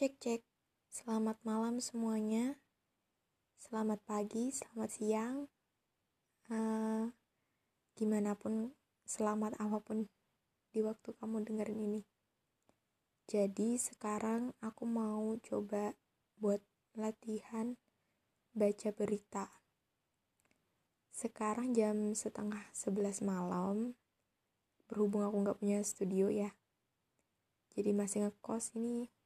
Cek cek. Selamat malam semuanya. Selamat pagi, selamat siang. Uh, gimana pun, selamat apa pun di waktu kamu dengerin ini. Jadi sekarang aku mau coba buat latihan baca berita. Sekarang jam setengah sebelas malam. Berhubung aku nggak punya studio ya. Jadi masih ngekos ini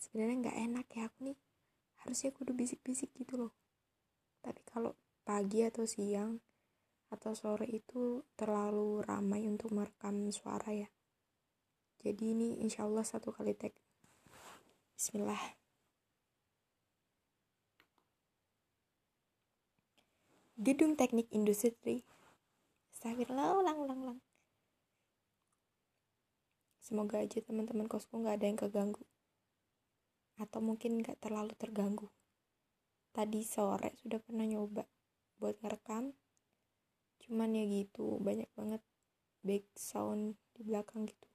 sebenarnya nggak enak ya aku nih harusnya kudu bisik-bisik gitu loh. Tapi kalau pagi atau siang atau sore itu terlalu ramai untuk merekam suara ya. Jadi ini insya Allah satu kali tag Bismillah. Gedung Teknik Industri. Astagfirullah ulang ulang ulang Semoga aja teman-teman kosku nggak ada yang keganggu atau mungkin gak terlalu terganggu. Tadi sore sudah pernah nyoba buat ngerekam, cuman ya gitu banyak banget back sound di belakang gitu.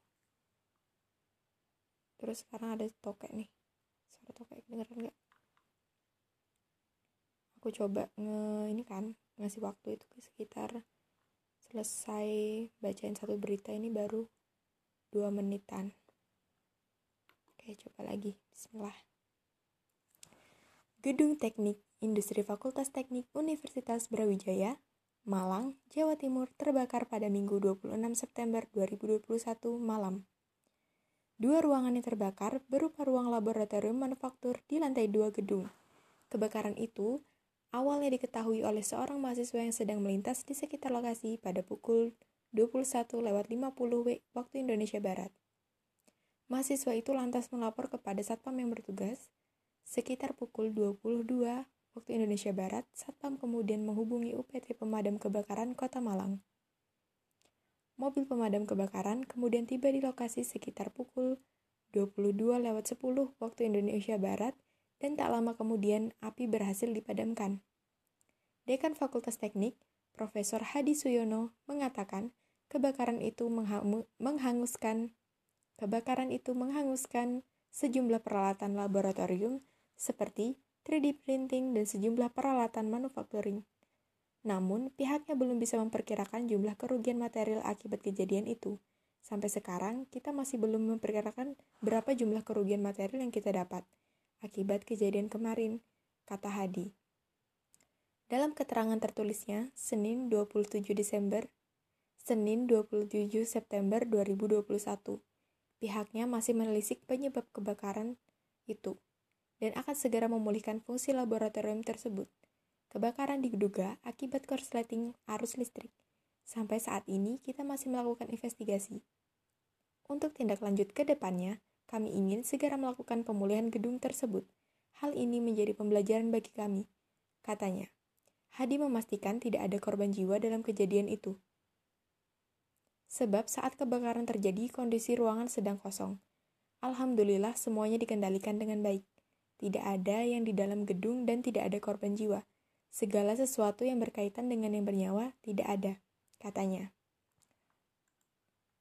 Terus sekarang ada tokek nih, suara tokek dengeran gak? Aku coba nge ini kan ngasih waktu itu sekitar selesai bacain satu berita ini baru dua menitan. Oke, coba lagi. Bismillah. Gedung Teknik Industri Fakultas Teknik Universitas Brawijaya, Malang, Jawa Timur terbakar pada Minggu 26 September 2021 malam. Dua ruangan yang terbakar berupa ruang laboratorium manufaktur di lantai dua gedung. Kebakaran itu awalnya diketahui oleh seorang mahasiswa yang sedang melintas di sekitar lokasi pada pukul 21.50 W waktu Indonesia Barat. Mahasiswa itu lantas melapor kepada satpam yang bertugas. Sekitar pukul 22 waktu Indonesia Barat, satpam kemudian menghubungi UPT Pemadam Kebakaran Kota Malang. Mobil pemadam kebakaran kemudian tiba di lokasi sekitar pukul 22 lewat 10 waktu Indonesia Barat dan tak lama kemudian api berhasil dipadamkan. Dekan Fakultas Teknik, Profesor Hadi Suyono, mengatakan kebakaran itu menghanguskan Kebakaran itu menghanguskan sejumlah peralatan laboratorium seperti 3D printing dan sejumlah peralatan manufacturing. Namun, pihaknya belum bisa memperkirakan jumlah kerugian material akibat kejadian itu. Sampai sekarang, kita masih belum memperkirakan berapa jumlah kerugian material yang kita dapat akibat kejadian kemarin, kata Hadi. Dalam keterangan tertulisnya, Senin 27 Desember, Senin 27 September 2021, Pihaknya masih menelisik penyebab kebakaran itu dan akan segera memulihkan fungsi laboratorium tersebut. Kebakaran diduga akibat korsleting arus listrik. Sampai saat ini kita masih melakukan investigasi. Untuk tindak lanjut ke depannya, kami ingin segera melakukan pemulihan gedung tersebut. Hal ini menjadi pembelajaran bagi kami, katanya. Hadi memastikan tidak ada korban jiwa dalam kejadian itu. Sebab saat kebakaran terjadi, kondisi ruangan sedang kosong. Alhamdulillah semuanya dikendalikan dengan baik. Tidak ada yang di dalam gedung dan tidak ada korban jiwa. Segala sesuatu yang berkaitan dengan yang bernyawa tidak ada, katanya.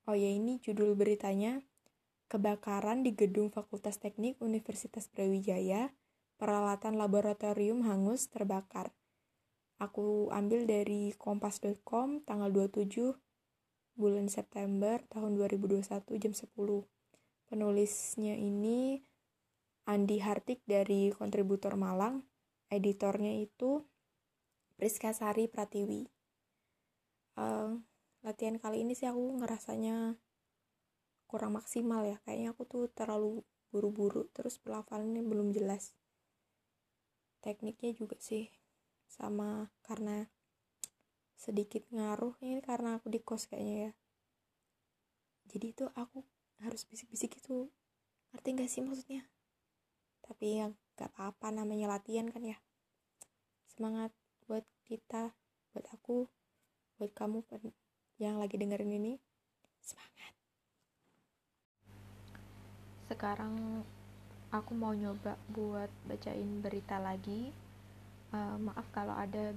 Oh ya ini judul beritanya, Kebakaran di Gedung Fakultas Teknik Universitas Brawijaya, peralatan laboratorium hangus terbakar. Aku ambil dari kompas.com tanggal 27 bulan September tahun 2021 jam 10. Penulisnya ini Andi Hartik dari kontributor Malang. Editornya itu Priska Sari Pratiwi. Uh, latihan kali ini sih aku ngerasanya kurang maksimal ya. Kayaknya aku tuh terlalu buru-buru terus pelafalannya belum jelas. Tekniknya juga sih sama karena sedikit ngaruh. Ini karena aku di kos kayaknya ya. Jadi itu aku harus bisik-bisik itu. Ngerti gak sih maksudnya? Tapi yang gak apa-apa namanya latihan kan ya. Semangat buat kita buat aku buat kamu yang lagi dengerin ini. Semangat. Sekarang aku mau nyoba buat bacain berita lagi. Uh, maaf kalau ada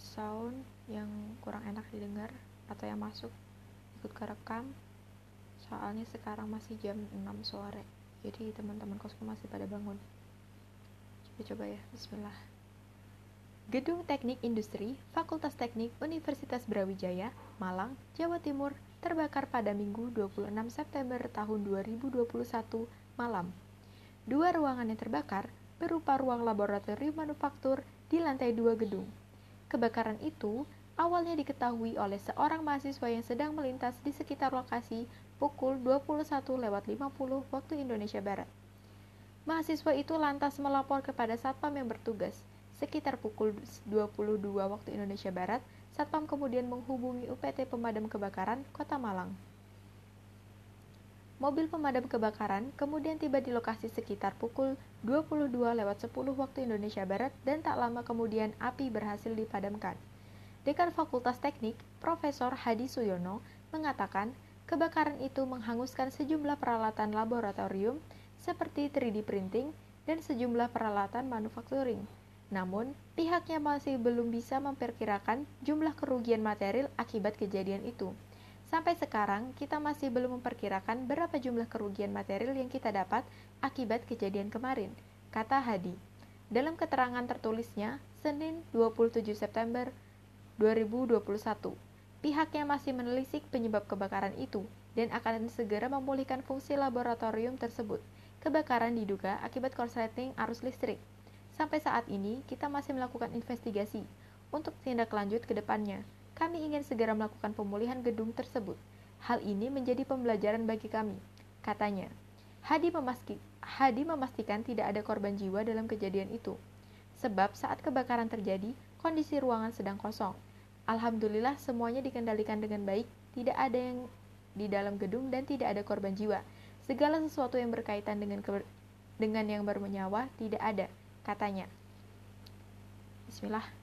sound yang kurang enak didengar atau yang masuk ikut kerekam soalnya sekarang masih jam 6 sore jadi teman-teman kosku masih pada bangun coba-coba ya bismillah Gedung Teknik Industri Fakultas Teknik Universitas Brawijaya, Malang, Jawa Timur terbakar pada Minggu 26 September tahun 2021 malam. Dua ruangan yang terbakar berupa ruang laboratorium manufaktur di lantai dua gedung. Kebakaran itu awalnya diketahui oleh seorang mahasiswa yang sedang melintas di sekitar lokasi pukul 21.50 waktu Indonesia Barat. Mahasiswa itu lantas melapor kepada satpam yang bertugas. Sekitar pukul 22 waktu Indonesia Barat, satpam kemudian menghubungi UPT Pemadam Kebakaran Kota Malang. Mobil pemadam kebakaran kemudian tiba di lokasi sekitar pukul 22 lewat 10 waktu Indonesia Barat dan tak lama kemudian api berhasil dipadamkan. Dekan Fakultas Teknik, Profesor Hadi Suyono, mengatakan kebakaran itu menghanguskan sejumlah peralatan laboratorium seperti 3D printing dan sejumlah peralatan manufacturing. Namun, pihaknya masih belum bisa memperkirakan jumlah kerugian material akibat kejadian itu. Sampai sekarang, kita masih belum memperkirakan berapa jumlah kerugian material yang kita dapat akibat kejadian kemarin, kata Hadi. Dalam keterangan tertulisnya, Senin 27 September 2021, pihaknya masih menelisik penyebab kebakaran itu dan akan segera memulihkan fungsi laboratorium tersebut. Kebakaran diduga akibat korsleting arus listrik. Sampai saat ini, kita masih melakukan investigasi untuk tindak lanjut ke depannya kami ingin segera melakukan pemulihan gedung tersebut. Hal ini menjadi pembelajaran bagi kami, katanya. Hadi, memaski, Hadi memastikan tidak ada korban jiwa dalam kejadian itu. Sebab saat kebakaran terjadi, kondisi ruangan sedang kosong. Alhamdulillah semuanya dikendalikan dengan baik, tidak ada yang di dalam gedung dan tidak ada korban jiwa. Segala sesuatu yang berkaitan dengan ke, dengan yang bernyawa tidak ada, katanya. Bismillah.